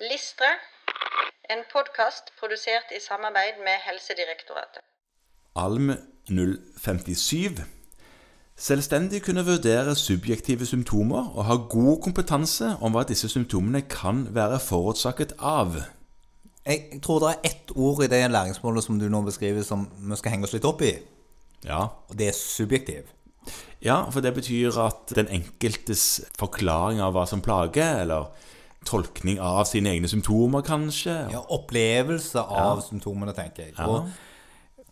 Listre, en podkast produsert i samarbeid med Helsedirektoratet. Alm 057. Selvstendig kunne vurdere subjektive symptomer og ha god kompetanse om hva disse symptomene kan være forårsaket av. Jeg tror det er ett ord i det læringsmålet som du nå beskriver som vi skal henge oss litt opp i, Ja, og det er subjektiv. ja for det betyr at den enkeltes forklaring av hva som plager, eller tolkning av sine egne symptomer, kanskje Ja, opplevelse av symptomene, tenker jeg. Og,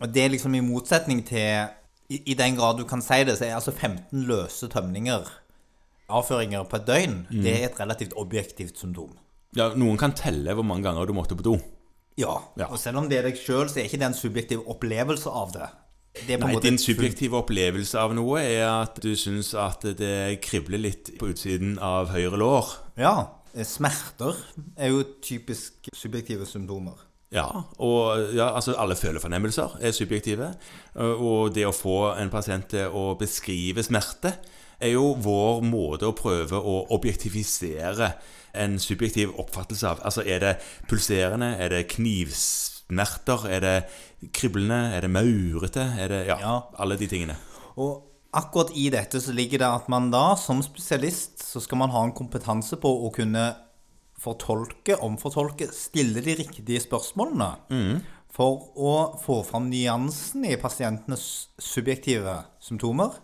og det er liksom i motsetning til i, I den grad du kan si det, så er altså 15 løse tømninger, avføringer på et døgn, det er et relativt objektivt symptom. Ja, Noen kan telle hvor mange ganger du måtte på do. Ja, Ja. og selv om det er deg sjøl, så er ikke det en subjektiv opplevelse av det. Det Nei, Din subjektive opplevelse av noe er at du syns at det kribler litt på utsiden av høyre lår. Ja. Smerter er jo typisk subjektive symptomer. Ja, og ja, altså alle følefornemmelser er subjektive. Og det å få en pasient til å beskrive smerte er jo vår måte å prøve å objektifisere en subjektiv oppfattelse av. Altså er det pulserende, er det knivsmerter, er det kriblende, er det maurete, er det ja, Ja. alle de tingene. Og akkurat i dette så ligger det at man da, som spesialist, så skal man ha en kompetanse på å kunne fortolke, omfortolke, stille de riktige spørsmålene. For å få fram nyansen i pasientenes subjektive symptomer.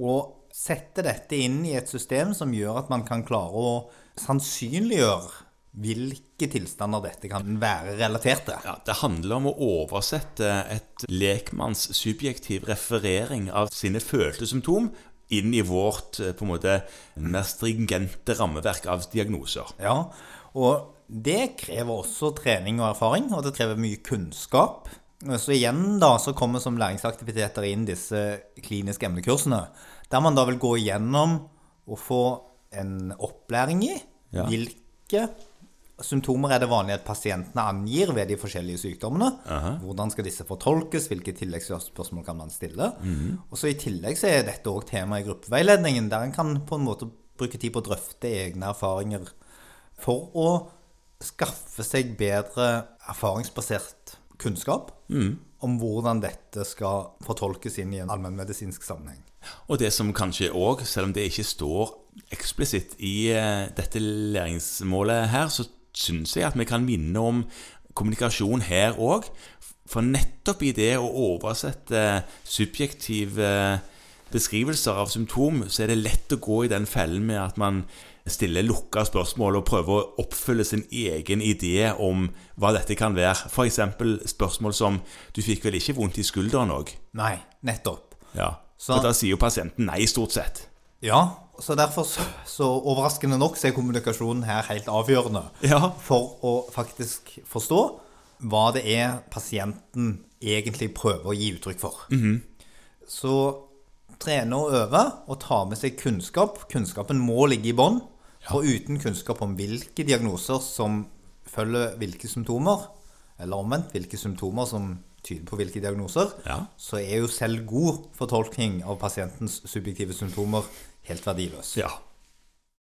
Og sette dette inn i et system som gjør at man kan klare å sannsynliggjøre hvilke tilstander dette kan være relatert til. Ja, Det handler om å oversette et lekmanns subjektiv referering av sine følte symptom inn i vårt eh, på en måte mer stringente rammeverk av diagnoser. Ja, og det krever også trening og erfaring, og det krever mye kunnskap. Så igjen da, så kommer som læringsaktiviteter inn disse kliniske emnekursene, der man da vil gå igjennom og få en opplæring i Ja. Symptomer er det vanlig at pasientene angir ved de forskjellige sykdommene. Hvordan skal disse fortolkes, hvilke tilleggsspørsmål kan man stille. Og så I tillegg så er dette òg tema i gruppeveiledningen, der en kan på en måte bruke tid på å drøfte egne erfaringer for å skaffe seg bedre erfaringsbasert kunnskap om hvordan dette skal fortolkes inn i en allmennmedisinsk sammenheng. Og det som kanskje òg, selv om det ikke står eksplisitt i eh, dette læringsmålet her, så syns jeg at vi kan minne om kommunikasjon her òg. For nettopp i det å oversette subjektive beskrivelser av symptom, så er det lett å gå i den fellen med at man stiller lukka spørsmål og prøver å oppfylle sin egen idé om hva dette kan være. F.eks. spørsmål som 'Du fikk vel ikke vondt i skulderen òg?' Nei, nettopp. Ja. Så- Og da sier jo pasienten nei, stort sett. Ja, så derfor så, så overraskende nok så er kommunikasjonen her helt avgjørende Ja. for å faktisk forstå hva det er pasienten egentlig prøver å gi uttrykk for. Så trene og øve og ta med seg kunnskap. Kunnskapen må ligge i bånn. For uten kunnskap om hvilke diagnoser som følger hvilke symptomer, eller omvendt hvilke symptomer som tyder på hvilke diagnoser, Ja. så er jo selv god fortolkning av pasientens subjektive symptomer helt verdiløs. Ja.